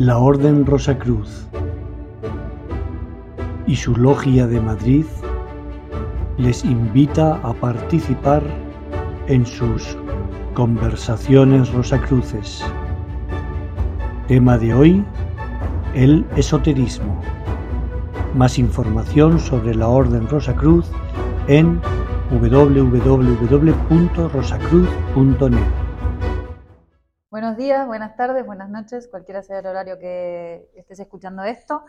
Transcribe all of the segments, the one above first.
La Orden Rosacruz y su Logia de Madrid les invita a participar en sus Conversaciones Rosacruces. Tema de hoy, el esoterismo. Más información sobre la Orden Rosacruz en www.rosacruz.net. Buenos días, buenas tardes, buenas noches, cualquiera sea el horario que estés escuchando esto.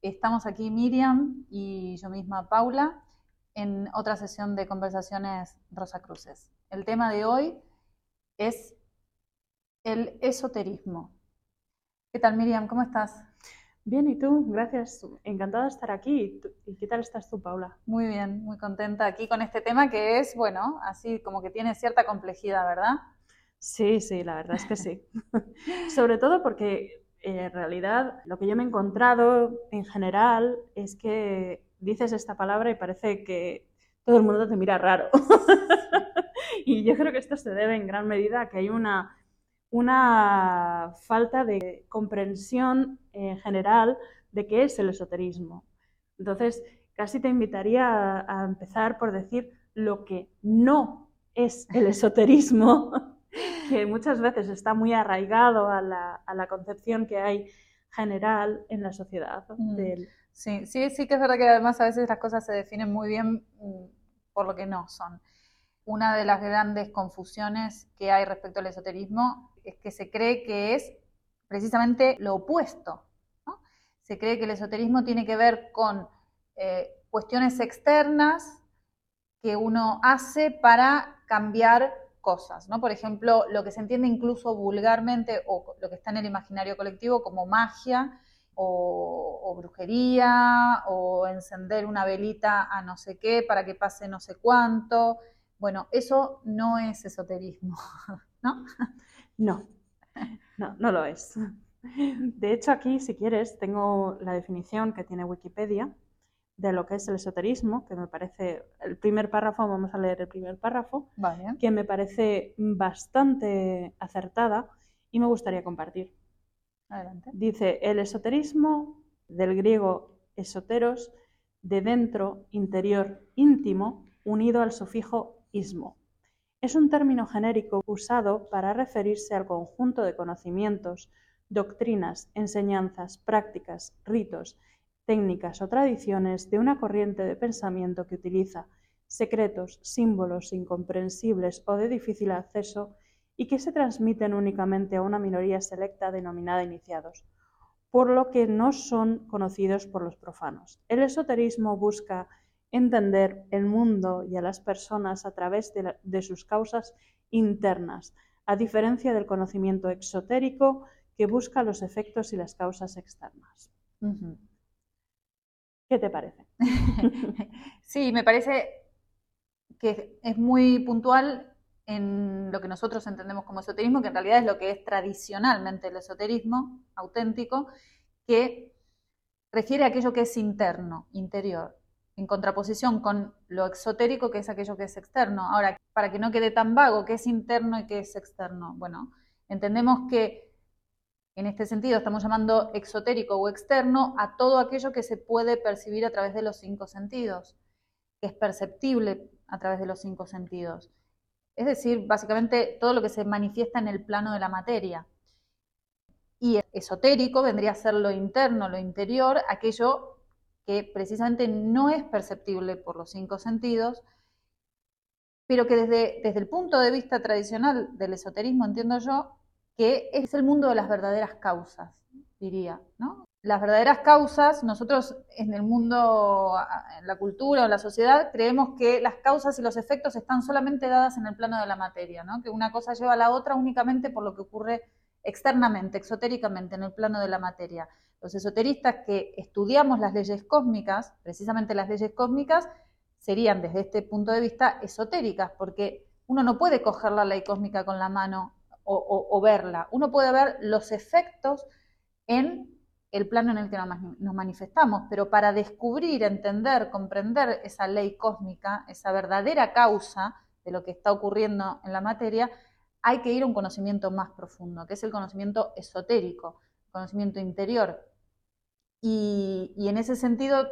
Estamos aquí Miriam y yo misma Paula en otra sesión de conversaciones Rosacruces. El tema de hoy es el esoterismo. ¿Qué tal Miriam? ¿Cómo estás? Bien, ¿y tú? Gracias. Encantada de estar aquí. ¿Y qué tal estás tú, Paula? Muy bien, muy contenta aquí con este tema que es, bueno, así como que tiene cierta complejidad, ¿verdad? Sí, sí, la verdad es que sí. Sobre todo porque eh, en realidad lo que yo me he encontrado en general es que dices esta palabra y parece que todo el mundo te mira raro. y yo creo que esto se debe en gran medida a que hay una, una falta de comprensión en general de qué es el esoterismo. Entonces, casi te invitaría a, a empezar por decir lo que no es el esoterismo que muchas veces está muy arraigado a la, a la concepción que hay general en la sociedad. Mm. Del... Sí, sí, sí que es verdad que además a veces las cosas se definen muy bien mm, por lo que no son. Una de las grandes confusiones que hay respecto al esoterismo es que se cree que es precisamente lo opuesto. ¿no? Se cree que el esoterismo tiene que ver con eh, cuestiones externas que uno hace para cambiar cosas, ¿no? Por ejemplo, lo que se entiende incluso vulgarmente o lo que está en el imaginario colectivo como magia o, brujería o encender una velita a no sé qué para que pase no sé cuánto. Bueno, eso no es esoterismo, ¿no? No, no, no lo es. De hecho, aquí, si quieres, tengo la definición que tiene Wikipedia de lo que es el esoterismo, que me parece, el primer párrafo, vamos a leer el primer párrafo, vale. que me parece bastante acertada y me gustaría compartir. Adelante. Dice, el esoterismo, del griego esoteros, de dentro, interior, íntimo, unido al sufijo ismo. Es un término genérico usado para referirse al conjunto de conocimientos, doctrinas, enseñanzas, prácticas, ritos, técnicas o tradiciones de una corriente de pensamiento que utiliza secretos, símbolos incomprensibles o de difícil acceso y que se transmiten únicamente a una minoría selecta denominada iniciados, por lo que no son conocidos por los profanos. El esoterismo busca entender el mundo y a las personas a través de, sus causas internas, a diferencia del conocimiento exotérico que busca los efectos y las causas externas. ¿Qué te parece? sí, me parece que es muy puntual en lo que nosotros entendemos como esoterismo, que en realidad es lo que es tradicionalmente el esoterismo auténtico, que refiere a aquello que es interno, interior, en contraposición con lo exotérico, que es aquello que es externo. Ahora, para que no quede tan vago, ¿qué es interno y qué es externo? Bueno, entendemos que en este sentido estamos llamando exotérico o externo a todo aquello que se puede percibir a través de los cinco sentidos, que es perceptible a través de los cinco sentidos. Es decir, básicamente todo lo que se manifiesta en el plano de la materia. Y esotérico vendría a ser lo interno, lo interior, aquello que precisamente no es perceptible por los cinco sentidos, pero que desde, desde el punto de vista tradicional del esoterismo, entiendo yo, que es el mundo de las verdaderas causas, diría, ¿no? Las verdaderas causas, nosotros en el mundo, en la cultura o la sociedad, creemos que las causas y los efectos están solamente dadas en el plano de la materia, ¿no? Que una cosa lleva a la otra únicamente por lo que ocurre externamente, exotéricamente, en el plano de la materia. Los esoteristas que estudiamos las leyes cósmicas, precisamente las leyes cósmicas, serían desde este punto de vista esotéricas, porque uno no puede coger la ley cósmica con la mano o, verla. Uno puede ver los efectos en el plano en el que nos manifestamos, pero para descubrir, entender, comprender esa ley cósmica, esa verdadera causa de lo que está ocurriendo en la materia, hay que ir a un conocimiento más profundo, que es el conocimiento esotérico, conocimiento interior. Y, y, en ese sentido,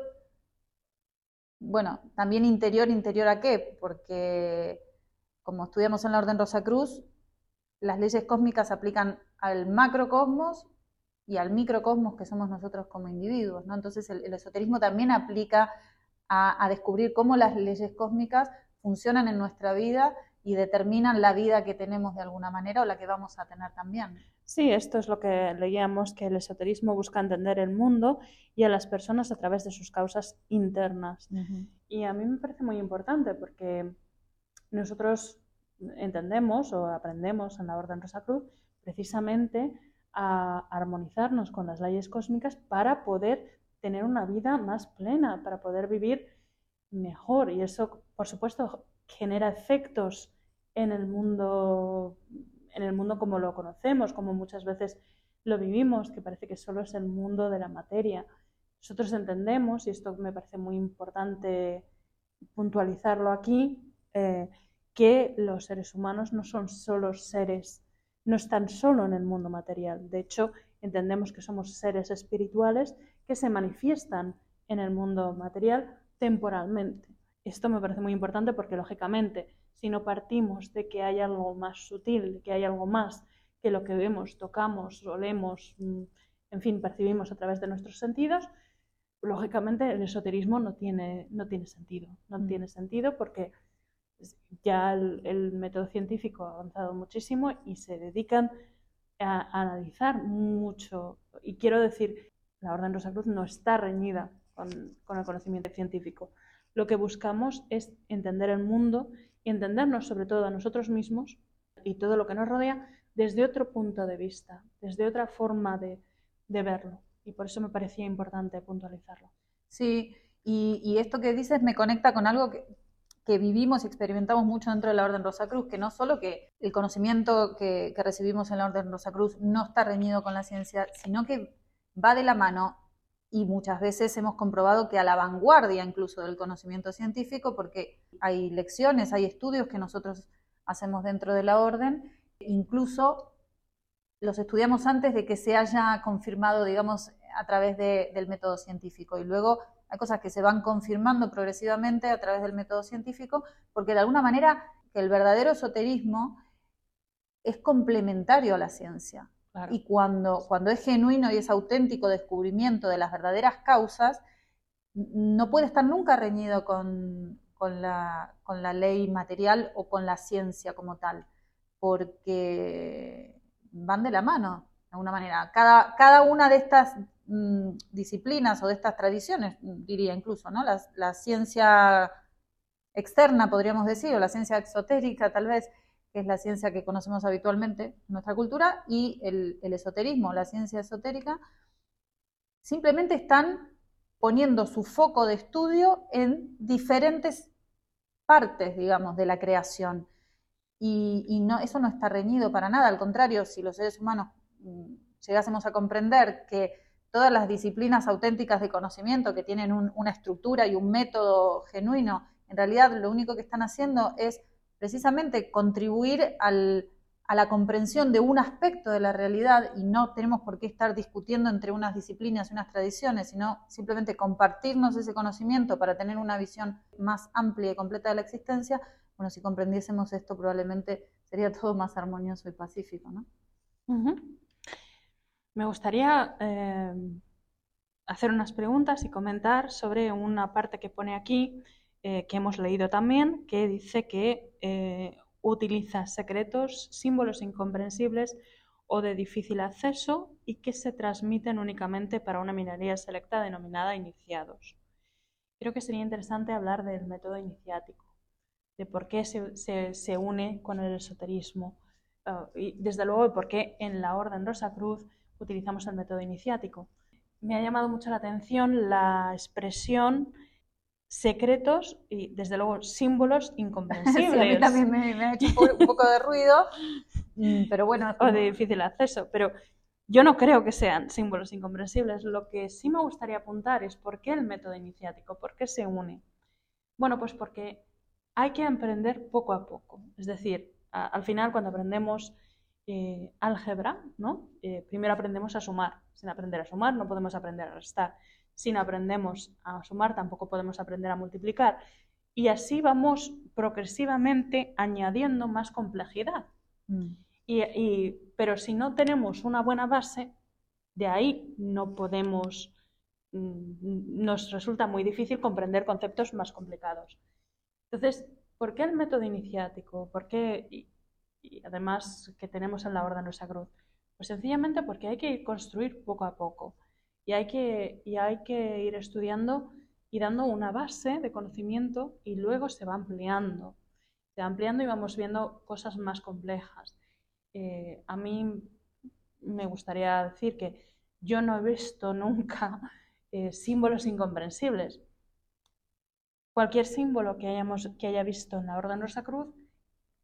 bueno, también interior, interior a qué? Porque como estudiamos en la Orden Rosacruz, las leyes cósmicas se aplican al macrocosmos y al microcosmos que somos nosotros como individuos, ¿no? Entonces el, esoterismo también aplica a, descubrir cómo las leyes cósmicas funcionan en nuestra vida y determinan la vida que tenemos de alguna manera o la que vamos a tener también. Sí, esto es lo que leíamos, que el esoterismo busca entender el mundo y a las personas a través de sus causas internas. Y a mí me parece muy importante porque nosotros entendemos o aprendemos en la Orden Rosacruz precisamente a armonizarnos con las leyes cósmicas para poder tener una vida más plena, para poder vivir mejor. Y eso, por supuesto, genera efectos en el mundo, en el mundo como lo conocemos, como muchas veces lo vivimos, que parece que solo es el mundo de la materia. Nosotros entendemos, y esto me parece muy importante puntualizarlo aquí, eh, que los seres humanos no son solo seres, no están solo en el mundo material. De hecho, entendemos que somos seres espirituales que se manifiestan en el mundo material temporalmente. Esto me parece muy importante porque, lógicamente, si no partimos de que hay algo más sutil, de que hay algo más que lo que vemos, tocamos, olemos, mm, en fin, percibimos a través de nuestros sentidos, lógicamente el esoterismo no tiene, no tiene sentido. No mm. tiene sentido porque ya el, método científico ha avanzado muchísimo y se dedican a, analizar mucho. Y quiero decir, la Orden Rosacruz no está reñida con, el conocimiento científico. Lo que buscamos es entender el mundo y entendernos sobre todo a nosotros mismos y todo lo que nos rodea desde otro punto de vista, desde otra forma de, verlo. Y por eso me parecía importante puntualizarlo. Sí, y, esto que dices me conecta con algo que, que vivimos y experimentamos mucho dentro de la Orden Rosacruz, que no solo que el conocimiento que, recibimos en la Orden Rosacruz no está reñido con la ciencia, sino que va de la mano y muchas veces hemos comprobado que a la vanguardia incluso del conocimiento científico, porque hay lecciones, hay estudios que nosotros hacemos dentro de la orden, incluso los estudiamos antes de que se haya confirmado, digamos, a través del método científico. Y luego hay cosas que se van confirmando progresivamente a través del método científico, porque de alguna manera que el verdadero esoterismo es complementario a la ciencia. Y cuando, cuando es genuino y es auténtico descubrimiento de las verdaderas causas, no puede estar nunca reñido con, la, con la ley material o con la ciencia como tal, porque van de la mano, de alguna manera. Cada, cada una de estas Mm, disciplinas o de estas tradiciones, diría incluso, ¿no? La, ciencia externa, podríamos decir, o la ciencia exotérica, tal vez, que es la ciencia que conocemos habitualmente en nuestra cultura, y el, esoterismo, la ciencia esotérica, simplemente están poniendo su foco de estudio en diferentes partes, digamos, de la creación. Y, y, no, eso no está reñido para nada, al contrario, si los seres humanos mm, llegásemos a comprender que todas las disciplinas auténticas de conocimiento que tienen una estructura y un método genuino, en realidad lo único que están haciendo es precisamente contribuir a la comprensión de un aspecto de la realidad y no tenemos por qué estar discutiendo entre unas disciplinas y unas tradiciones, sino simplemente compartirnos ese conocimiento para tener una visión más amplia y completa de la existencia. Bueno, si comprendiésemos esto probablemente sería todo más armonioso y pacífico, ¿no? Me gustaría eh, hacer unas preguntas y comentar sobre una parte que pone aquí, eh, que hemos leído también, que dice que eh, utiliza secretos, símbolos incomprensibles o de difícil acceso y que se transmiten únicamente para una minoría selecta denominada iniciados. Creo que sería interesante hablar del método iniciático, de por qué se, une con el esoterismo y desde luego de por qué en la Orden Rosa Cruz utilizamos el método iniciático. Me ha llamado mucho la atención la expresión secretos y, desde luego, símbolos incomprensibles. a mí también me, ha hecho un poco de ruido, mm, pero bueno. O de difícil acceso, pero yo no creo que sean símbolos incomprensibles. Lo que sí me gustaría apuntar es por qué el método iniciático, por qué se une. Bueno, pues porque hay que aprender poco a poco. Es decir, al final, cuando aprendemos eh, álgebra, ¿no? Eh, primero aprendemos a sumar. Sin aprender a sumar no podemos aprender a restar. Sin aprendemos a sumar tampoco podemos aprender a multiplicar. Y así vamos progresivamente añadiendo más complejidad. Mm. pero si no tenemos una buena base, de ahí no podemos, mm, nos resulta muy difícil comprender conceptos más complicados. Entonces, ¿por qué el método iniciático? ¿Por qué, y, además que tenemos en la Orden Rosa Cruz? Pues sencillamente porque hay que construir poco a poco y hay que, y hay que ir estudiando y dando una base de conocimiento y luego se va ampliando. Se va ampliando y vamos viendo cosas más complejas. Eh, a mí me gustaría decir que yo no he visto nunca eh, símbolos incomprensibles. Cualquier símbolo que, hayamos, que haya visto en la Orden Rosa Cruz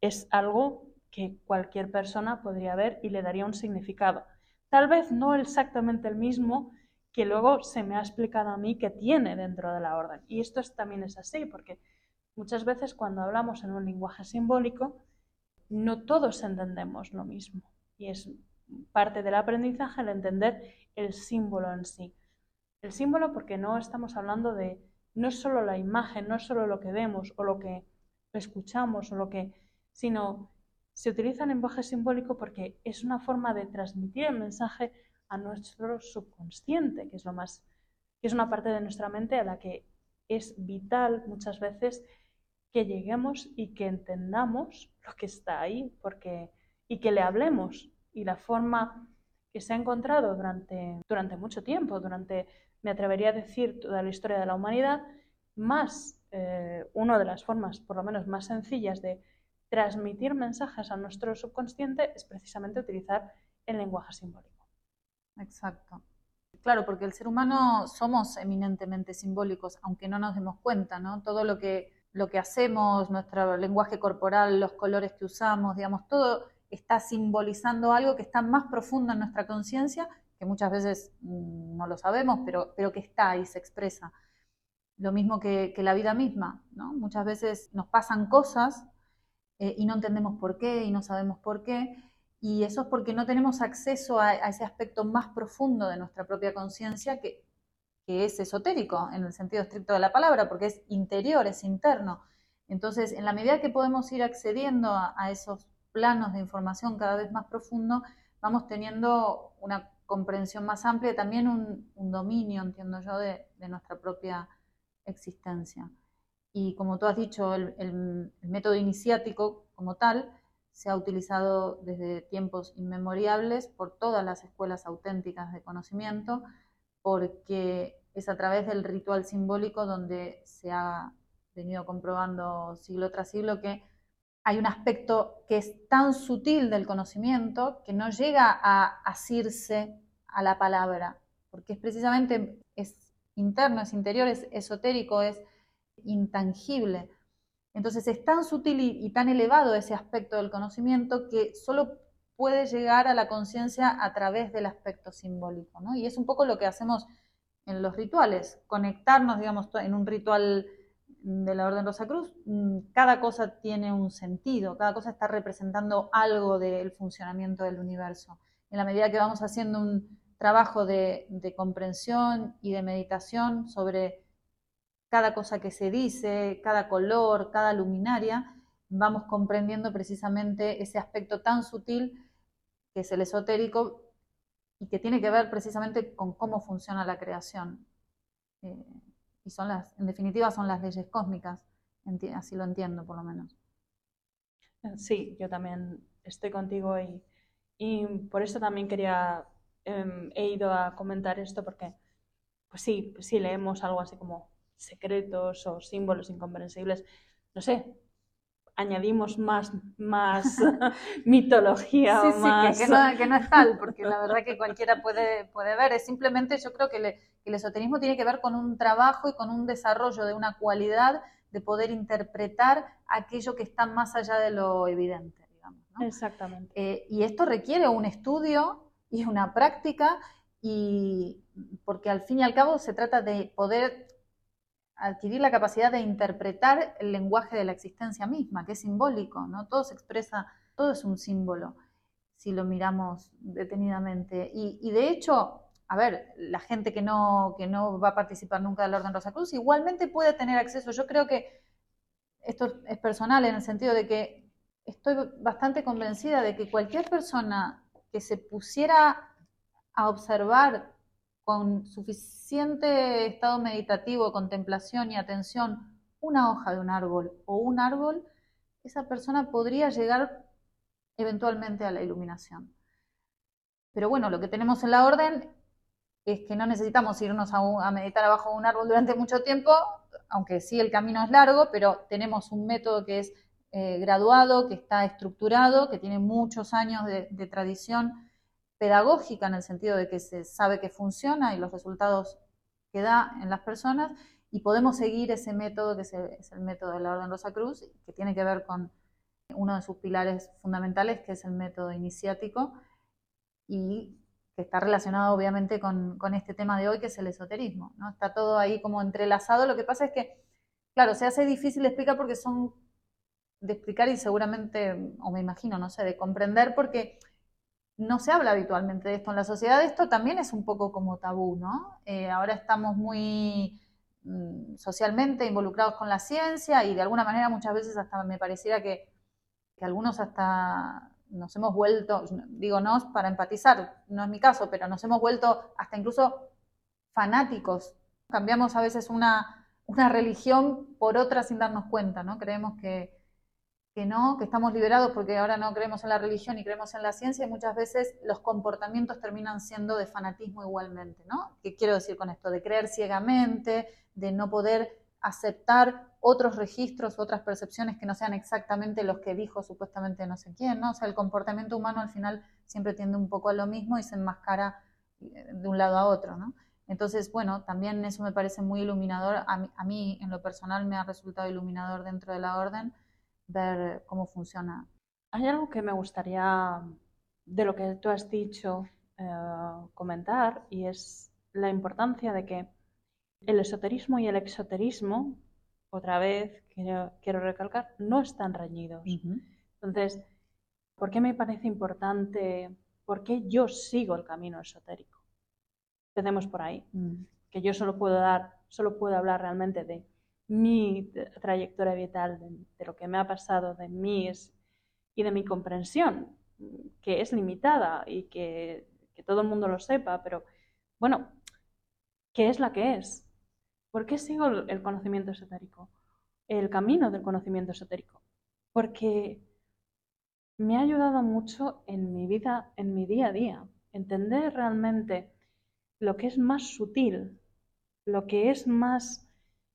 es algo que cualquier persona podría ver y le daría un significado. Tal vez no exactamente el mismo que luego se me ha explicado a mí que tiene dentro de la orden. Y esto también es así, porque muchas veces cuando hablamos en un lenguaje simbólico, no todos entendemos lo mismo. Y es parte del aprendizaje el entender el símbolo en sí. El símbolo porque no estamos hablando de, no solo la imagen, no solo lo que vemos o lo que escuchamos o lo que, sino se utiliza el lenguaje simbólico porque es una forma de transmitir el mensaje a nuestro subconsciente, que es lo más, que es una parte de nuestra mente a la que es vital muchas veces que lleguemos y que entendamos lo que está ahí, porque y que le hablemos. Y la forma que se ha encontrado durante, durante mucho tiempo, durante, me atrevería a decir, toda la historia de la humanidad, más eh, una de las formas, por lo menos más sencillas, de transmitir mensajes a nuestro subconsciente es precisamente utilizar el lenguaje simbólico. Exacto. Claro, porque el ser humano somos eminentemente simbólicos, aunque no nos demos cuenta, ¿no? Todo lo que, lo que hacemos, nuestro lenguaje corporal, los colores que usamos, digamos, todo está simbolizando algo que está más profundo en nuestra conciencia, que muchas veces mm, no lo sabemos, pero, pero que está y se expresa. Lo mismo que, la vida misma, ¿no? Muchas veces nos pasan cosas eh, y no entendemos por qué y no sabemos por qué, y eso es porque no tenemos acceso a, ese aspecto más profundo de nuestra propia conciencia que, es esotérico en el sentido estricto de la palabra, porque es interior, es interno. Entonces, en la medida que podemos ir accediendo a, esos planos de información cada vez más profundo, vamos teniendo una comprensión más amplia y también un, dominio, entiendo yo, de, nuestra propia existencia. Y como tú has dicho, el método iniciático como tal, se ha utilizado desde tiempos inmemoriales por todas las escuelas auténticas de conocimiento, porque es a través del ritual simbólico donde se ha venido comprobando siglo tras siglo que hay un aspecto que es tan sutil del conocimiento que no llega a asirse a la palabra, porque es precisamente es interno, es interior, es esotérico, es intangible. Entonces es tan sutil y, tan elevado ese aspecto del conocimiento que solo puede llegar a la conciencia a través del aspecto simbólico, ¿no? Y es un poco lo que hacemos en los rituales, conectarnos, digamos, en un ritual de la Orden Rosa Cruz, mm, cada cosa tiene un sentido, cada cosa está representando algo del funcionamiento del universo. En la medida que vamos haciendo un trabajo de comprensión y de meditación sobre cada cosa que se dice, cada color, cada luminaria, vamos comprendiendo precisamente ese aspecto tan sutil que es el esotérico y que tiene que ver precisamente con cómo funciona la creación. Eh, y son las, en definitiva, son las leyes cósmicas, así lo entiendo por lo menos. Sí, yo también estoy contigo y, y por eso también quería, em, he ido a comentar esto porque, pues sí, sí leemos algo así como secretos o símbolos incomprensibles, no sé, añadimos más, más mitología. Sí, sí, Que, no, que, no, es tal, porque la verdad que cualquiera puede, puede ver. Es simplemente, yo creo que, el esoterismo tiene que ver con un trabajo y con un desarrollo de una cualidad de poder interpretar aquello que está más allá de lo evidente, digamos. Exactamente. Eh, y esto requiere un estudio y una práctica, y porque al fin y al cabo se trata de poder adquirir la capacidad de interpretar el lenguaje de la existencia misma, que es simbólico, ¿no? Todo se expresa, todo es un símbolo. si lo miramos detenidamente. Y, de hecho, a ver, la gente que no, que no va a participar nunca del Orden Rosacruz igualmente puede tener acceso. Yo creo que esto es personal en el sentido de que estoy bastante convencida de que cualquier persona que se pusiera a observar con suficiente estado meditativo, contemplación y atención una hoja de un árbol o un árbol, esa persona podría llegar eventualmente a la iluminación. Pero bueno, lo que tenemos en la orden es que no necesitamos irnos a, meditar abajo de un árbol durante mucho tiempo, aunque sí el camino es largo, pero tenemos un método que es eh, graduado, que está estructurado, que tiene muchos años de, tradición pedagógica en el sentido de que se sabe que funciona y los resultados que da en las personas, y podemos seguir ese método que es el, método de la Orden Rosa Cruz, que tiene que ver con uno de sus pilares fundamentales, que es el método iniciático, y que está relacionado obviamente con, este tema de hoy, que es el esoterismo. ¿no? Está todo ahí como entrelazado. Lo que pasa es que, claro, se hace difícil explicar porque son de explicar y seguramente, o me imagino, no sé, de comprender porque no se habla habitualmente de esto en la sociedad. Esto también es un poco como tabú, ¿no? Eh, ahora estamos muy mm, socialmente involucrados con la ciencia y de alguna manera muchas veces hasta me pareciera que, que algunos hasta nos hemos vuelto, digo no para empatizar, no es mi caso, pero nos hemos vuelto hasta incluso fanáticos. Cambiamos a veces una, una religión por otra sin darnos cuenta, ¿no? Creemos que, que no, que estamos liberados porque ahora no creemos en la religión y creemos en la ciencia y muchas veces los comportamientos terminan siendo de fanatismo igualmente, ¿no? ¿Qué quiero decir con esto? De creer ciegamente, de no poder aceptar otros registros, otras percepciones que no sean exactamente los que dijo supuestamente no sé quién, ¿no? O sea, el comportamiento humano al final siempre tiende un poco a lo mismo y se enmascara eh, de un lado a otro, ¿no? Entonces, bueno, también eso me parece muy iluminador. A mí, en lo personal, me ha resultado iluminador dentro de la orden ver cómo funciona. Hay algo que me gustaría, de lo que tú has dicho, eh, comentar y es la importancia de que el esoterismo y el exoterismo otra vez, quiero, recalcar, no están reñidos. Entonces, ¿por qué me parece importante? ¿Por qué yo sigo el camino esotérico? Empecemos por ahí. Mm. Que yo solo puedo dar, solo puedo hablar realmente de mi trayectoria vital, de, lo que me ha pasado, de mí y de mi comprensión, que es limitada y que, que todo el mundo lo sepa, pero bueno, ¿qué es la que es? ¿Por qué sigo el conocimiento esotérico? El camino del conocimiento esotérico. Porque me ha ayudado mucho en mi vida, en mi día a día. Entender realmente lo que es más sutil, lo que es más...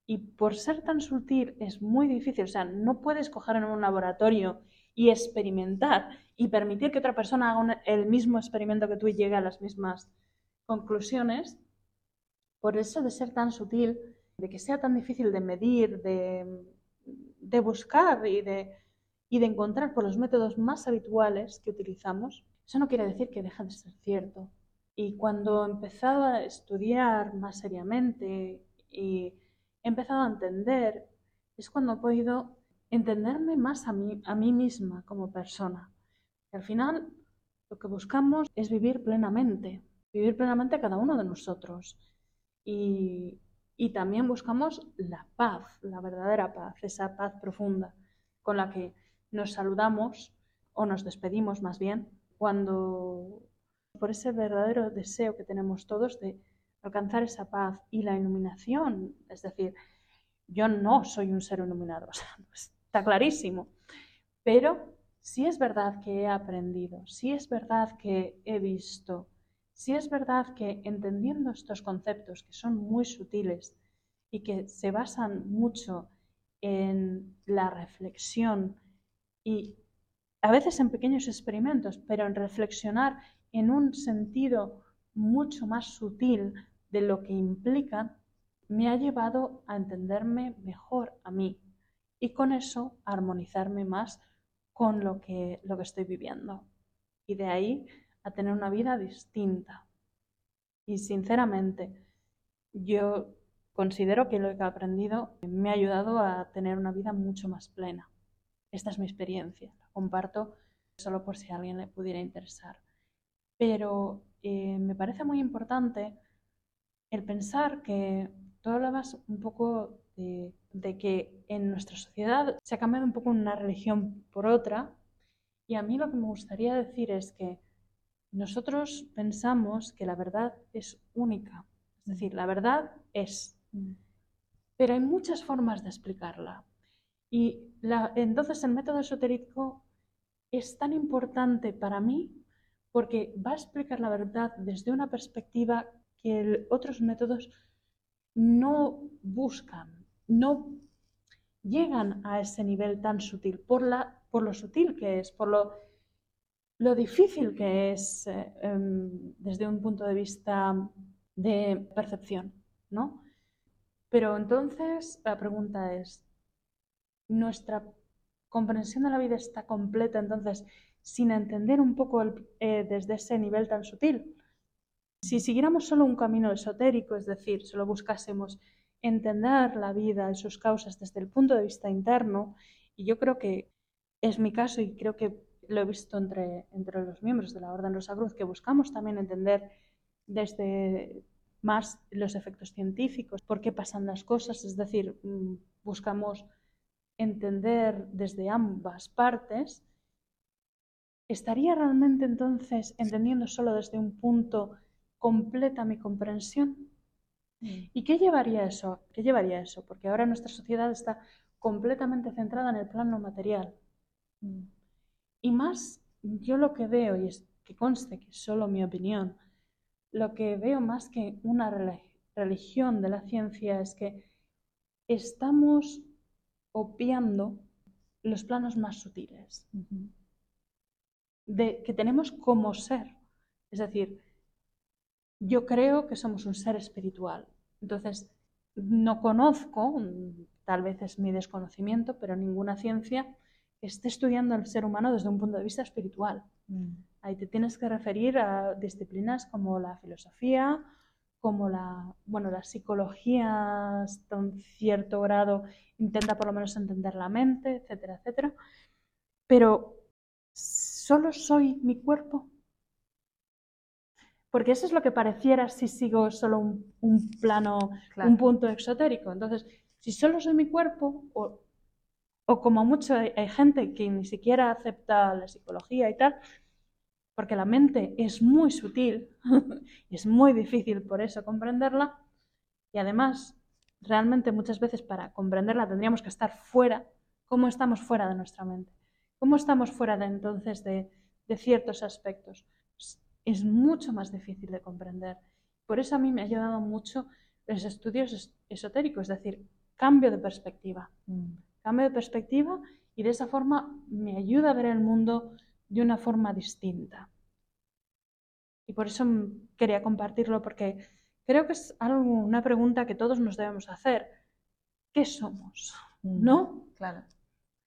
Y por ser tan sutil es muy difícil. O sea, no puedes coger en un laboratorio y experimentar y permitir que otra persona haga el mismo experimento que tú y llegue a las mismas conclusiones por eso de ser tan sutil, de que sea tan difícil de medir, de, buscar y de, y de encontrar por los métodos más habituales que utilizamos, eso no quiere decir que deje de ser cierto. Y cuando he empezado a estudiar más seriamente y he empezado a entender, es cuando he podido entenderme más a mí, a mí misma como persona. Y al final, lo que buscamos es vivir plenamente, vivir plenamente cada uno de nosotros y, también buscamos la paz, la verdadera paz, esa paz profunda con la que nos saludamos o nos despedimos más bien cuando por ese verdadero deseo que tenemos todos de alcanzar esa paz y la iluminación, es decir, yo no soy un ser iluminado, está clarísimo, pero sí es verdad que he aprendido, sí es verdad que he visto, si es verdad que entendiendo estos conceptos que son muy sutiles y que se basan mucho en la reflexión y a veces en pequeños experimentos, pero en reflexionar en un sentido mucho más sutil de lo que implican, me ha llevado a entenderme mejor a mí y con eso armonizarme más con lo que, lo que estoy viviendo. Y de ahí a tener una vida distinta. Y sinceramente, yo considero que lo que he aprendido me ha ayudado a tener una vida mucho más plena. Esta es mi experiencia, la comparto solo por si a alguien le pudiera interesar. Pero eh, me parece muy importante el pensar que tú hablabas un poco de, de, que en nuestra sociedad se ha cambiado un poco una religión por otra. Y a mí lo que me gustaría decir es que nosotros pensamos que la verdad es única, es decir, la verdad es, pero hay muchas formas de explicarla. Y la, entonces el método esotérico es tan importante para mí porque va a explicar la verdad desde una perspectiva que otros métodos no buscan, no llegan a ese nivel tan sutil, por, la, por lo sutil que es, por lo, difícil que es eh, em, desde un punto de vista de percepción, ¿no? Pero entonces la pregunta es, ¿nuestra comprensión de la vida está completa entonces sin entender un poco eh, desde ese nivel tan sutil? Si siguiéramos solo un camino esotérico, es decir, solo buscásemos entender la vida y sus causas desde el punto de vista interno, y yo creo que es mi caso y creo que lo he visto entre, entre los miembros de la Orden Rosa Cruz, que buscamos también entender desde más los efectos científicos, por qué pasan las cosas, es decir, mm, buscamos entender desde ambas partes, ¿estaría realmente entonces entendiendo solo desde un punto completa mi comprensión? Mm. ¿Y qué llevaría eso? ¿Qué llevaría eso? Porque ahora nuestra sociedad está completamente centrada en el plano material. Mm. Y más, yo lo que veo, y es que conste que es solo mi opinión, lo que veo más que una religión de la ciencia es que estamos obviando los planos más sutiles de, que tenemos como ser. Es decir, yo creo que somos un ser espiritual. Entonces, no conozco, tal vez es mi desconocimiento, pero ninguna ciencia esté estudiando al ser humano desde un punto de vista espiritual. Mm. Ahí te tienes que referir a disciplinas como la filosofía, como la, bueno, la psicología hasta un cierto grado intenta por lo menos entender la mente, etcétera, etcétera. Pero solo soy mi cuerpo. Porque eso es lo que pareciera si sigo solo un, plano, un punto exotérico. Entonces, si solo soy mi cuerpo, o, o como mucho hay, gente que ni siquiera acepta la psicología y tal, porque la mente es muy sutil y es muy difícil por eso comprenderla, y además, realmente muchas veces para comprenderla tendríamos que estar fuera, ¿cómo estamos fuera de nuestra mente? ¿Cómo estamos fuera de entonces de, de ciertos aspectos? Es mucho más difícil de comprender. Por eso a mí me ha ayudado mucho los estudios esotéricos, es decir, cambio de perspectiva. Mm cambio de perspectiva y de esa forma me ayuda a ver el mundo de una forma distinta. Y por eso quería compartirlo porque creo que es algo, una pregunta que todos nos debemos hacer. ¿Qué somos? ¿No? Claro.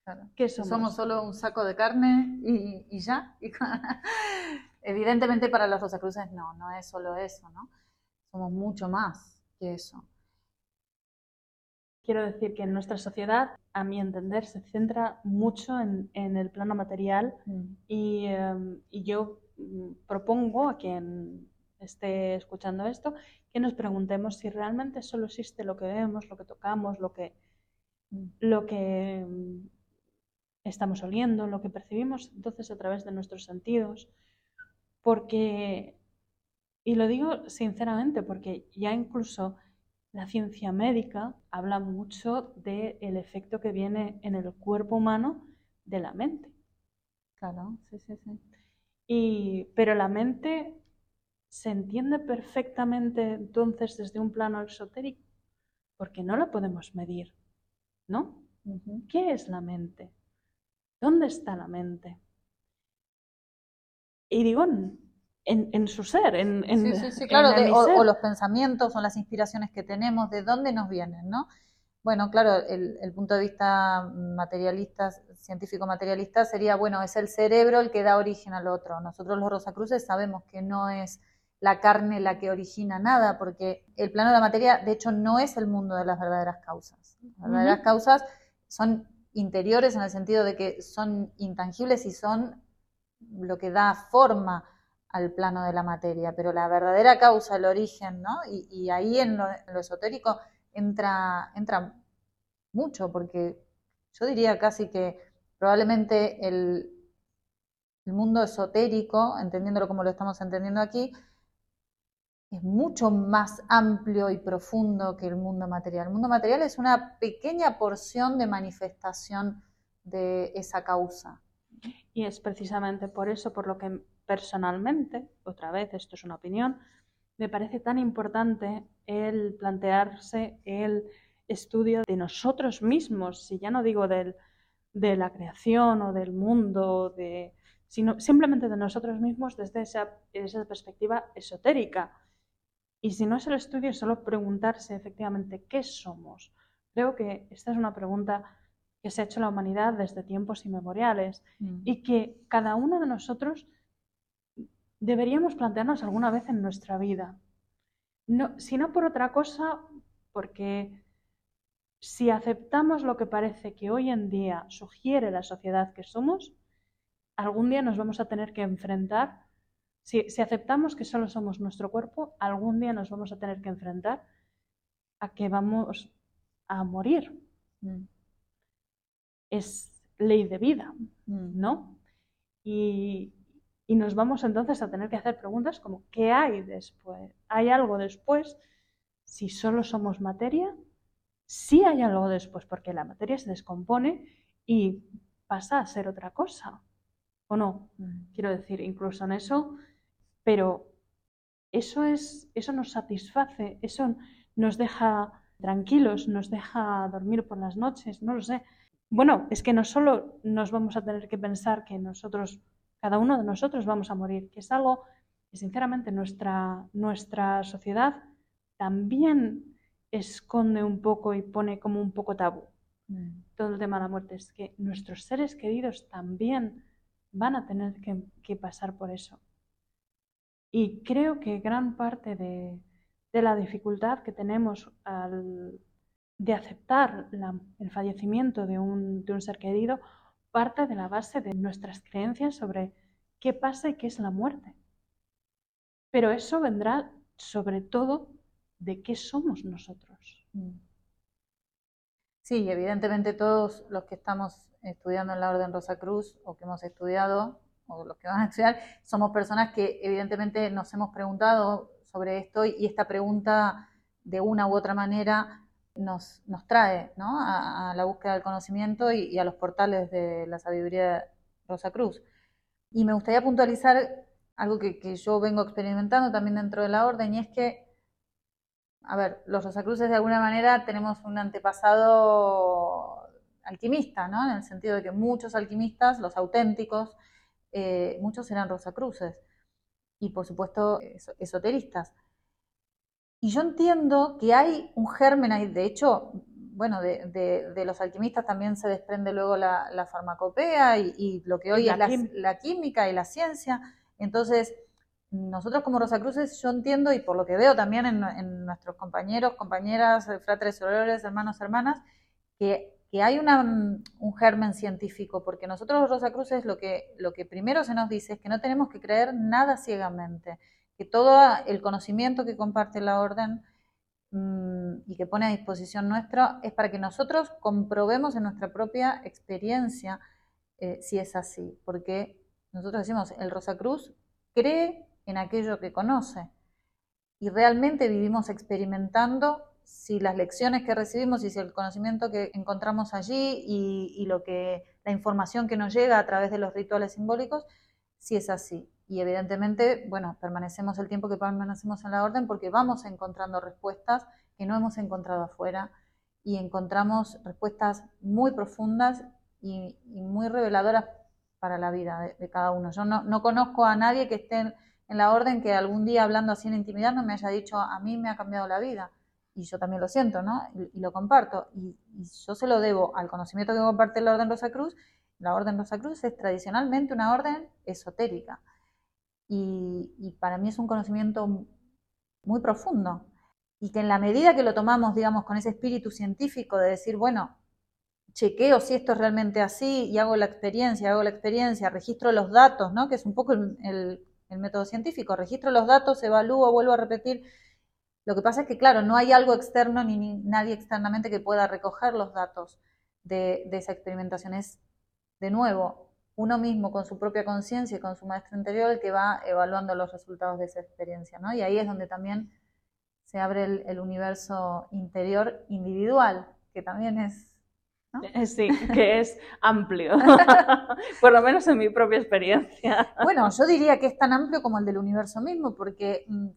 claro. ¿Qué somos? Somos solo un saco de carne y, y ya. Evidentemente para las Rosacruces no, no es solo eso, ¿no? Somos mucho más que eso. Quiero decir que en nuestra sociedad, a mi entender, se centra mucho en, el plano material mm. em, y, yo mm, propongo a quien esté escuchando esto que nos preguntemos si realmente solo existe lo que vemos, lo que tocamos, lo que, mm. lo que estamos oliendo, lo que percibimos entonces a través de nuestros sentidos. Porque, y lo digo sinceramente, porque ya incluso la ciencia médica habla mucho del efecto que viene en el cuerpo humano de la mente. Claro, sí, sí, sí. Y, pero la mente se entiende perfectamente entonces desde un plano esotérico, porque no la podemos medir, ¿no? ¿Qué es la mente? ¿Dónde está la mente? Y digo, en, su ser, en, sí, sí, sí, claro, o, los pensamientos o las inspiraciones que tenemos, de dónde nos vienen, ¿no? Bueno, claro, el, el punto de vista materialista, científico materialista, sería, bueno, es el cerebro el que da origen al otro. Nosotros los Rosacruces sabemos que no es la carne la que origina nada, porque el plano de la materia, de hecho, no es el mundo de las verdaderas causas. Las verdaderas causas son interiores en el sentido de que son intangibles y son lo que da forma al plano de la materia, pero la verdadera causa, el origen, ¿no? Y, ahí en lo, esotérico entra, entra mucho, porque yo diría casi que probablemente el, el mundo esotérico, entendiéndolo como lo estamos entendiendo aquí, es mucho más amplio y profundo que el mundo material. El mundo material es una pequeña porción de manifestación de esa causa. Y es precisamente por eso por lo que personalmente, otra vez, esto es una opinión, me parece tan importante el plantearse el estudio de nosotros mismos, si ya no digo de la creación o del mundo, sino simplemente de nosotros mismos desde esa, esa perspectiva esotérica. Y si no es el estudio, solo preguntarse efectivamente qué somos. Creo que esta es una pregunta que se ha hecho la humanidad desde tiempos inmemoriales mm. y que cada uno de nosotros deberíamos plantearnos alguna vez en nuestra vida. No, si no por otra cosa, porque si aceptamos lo que parece que hoy en día sugiere la sociedad que somos, algún día nos vamos a tener que enfrentar, si, si aceptamos que solo somos nuestro cuerpo, algún día nos vamos a tener que enfrentar a que vamos a morir. Mm es ley de vida, mm. ¿no? Y, nos vamos entonces a tener que hacer preguntas como, ¿qué hay después? ¿Hay algo después? Si solo somos materia, sí hay algo después, porque la materia se descompone y pasa a ser otra cosa, ¿o no? Mm. Quiero decir, incluso en eso, pero eso, es, eso nos satisface, eso nos deja tranquilos, nos deja dormir por las noches, no lo sé bueno, es que no solo nos vamos a tener que pensar que nosotros, cada uno de nosotros vamos a morir, que es algo que sinceramente nuestra, nuestra sociedad también esconde un poco y pone como un poco tabú. Mm. Todo el tema de la muerte es que nuestros seres queridos también van a tener que, que pasar por eso. Y creo que gran parte de, de la dificultad que tenemos al de aceptar el fallecimiento de un, ser querido parte de la base de nuestras creencias sobre qué pasa y qué es la muerte. Pero eso vendrá sobre todo de qué somos nosotros. Mm. Sí, evidentemente todos los que estamos estudiando en la Orden Rosa Cruz o que hemos estudiado o los que van a estudiar, somos personas que evidentemente nos hemos preguntado sobre esto y esta pregunta de una u otra manera nos, nos trae a, la búsqueda del conocimiento y, a los portales de la sabiduría de Rosa Cruz. Y me gustaría puntualizar algo que, yo vengo experimentando también dentro de la orden, y es que, a ver, los Rosacruces de alguna manera tenemos un antepasado alquimista, ¿no? En el sentido de que muchos alquimistas, los auténticos, eh, muchos eran Rosacruces y por supuesto esoteristas. Y yo entiendo que hay un germen ahí, de hecho, bueno, de, los alquimistas también se desprende luego la, farmacopea y, lo que hoy es la, química y la ciencia. Entonces, nosotros como Rosacruces, yo entiendo, y por lo que veo también en, nuestros compañeros, compañeras, fratres, sorores, hermanos, hermanas, que, hay un germen científico, porque nosotros los Rosacruces lo que, lo que primero se nos dice es que no tenemos que creer nada ciegamente que todo el conocimiento que comparte la orden mm, y que pone a disposición nuestro es para que nosotros comprobemos en nuestra propia experiencia eh, si es así, porque nosotros decimos, el Rosacruz cree en aquello que conoce y realmente vivimos experimentando si las lecciones que recibimos y si el conocimiento que encontramos allí y, y lo que la información que nos llega a través de los rituales simbólicos, si es así y evidentemente, bueno, permanecemos el tiempo que permanecemos en la orden porque vamos encontrando respuestas que no hemos encontrado afuera y encontramos respuestas muy profundas y, muy reveladoras para la vida de, cada uno. Yo no, conozco a nadie que esté en, la orden que algún día hablando así en intimidad no me haya dicho a mí me ha cambiado la vida. Y yo también lo siento, ¿no? Y, lo comparto. Y, y, yo se lo debo al conocimiento que comparte la Orden Rosa Cruz. La Orden Rosa Cruz es tradicionalmente una orden esotérica y, para mí es un conocimiento muy profundo y que en la medida que lo tomamos, digamos, con ese espíritu científico de decir, bueno, chequeo si esto es realmente así y hago la experiencia, hago la experiencia, registro los datos, ¿no? que es un poco el, método científico, registro los datos, evalúo, vuelvo a repetir. Lo que pasa es que, claro, no hay algo externo ni, nadie externamente que pueda recoger los datos de, de esa experimentación. Es, de nuevo, uno mismo con su propia conciencia y con su maestro interior el que va evaluando los resultados de esa experiencia, ¿no? Y ahí es donde también se abre el, universo interior individual, que también es... Eh, sí, que es amplio, por lo menos en mi propia experiencia. Bueno, yo diría que es tan amplio como el del universo mismo, porque mm,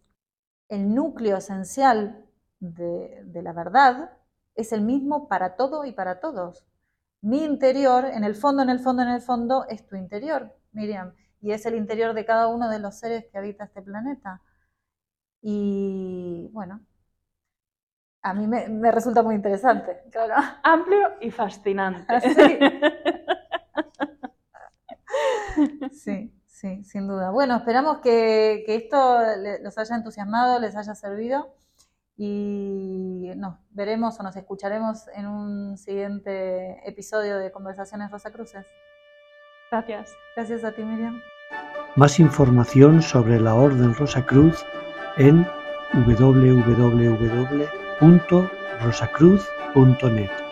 el núcleo esencial de, de la verdad es el mismo para todo y para todos mi interior, en el fondo, en el fondo, en el fondo, es tu interior, Miriam, y es el interior de cada uno de los seres que habita este planeta. Y bueno, a mí me, resulta muy interesante. Claro. Amplio y fascinante. Sí. sí, sin duda. Bueno, esperamos que, que esto los haya entusiasmado, les haya servido y nos veremos o nos escucharemos en un siguiente episodio de Conversaciones Rosacruces. Gracias. Gracias a ti, Miriam. Más información sobre la Orden Rosacruz en www.rosacruz.net.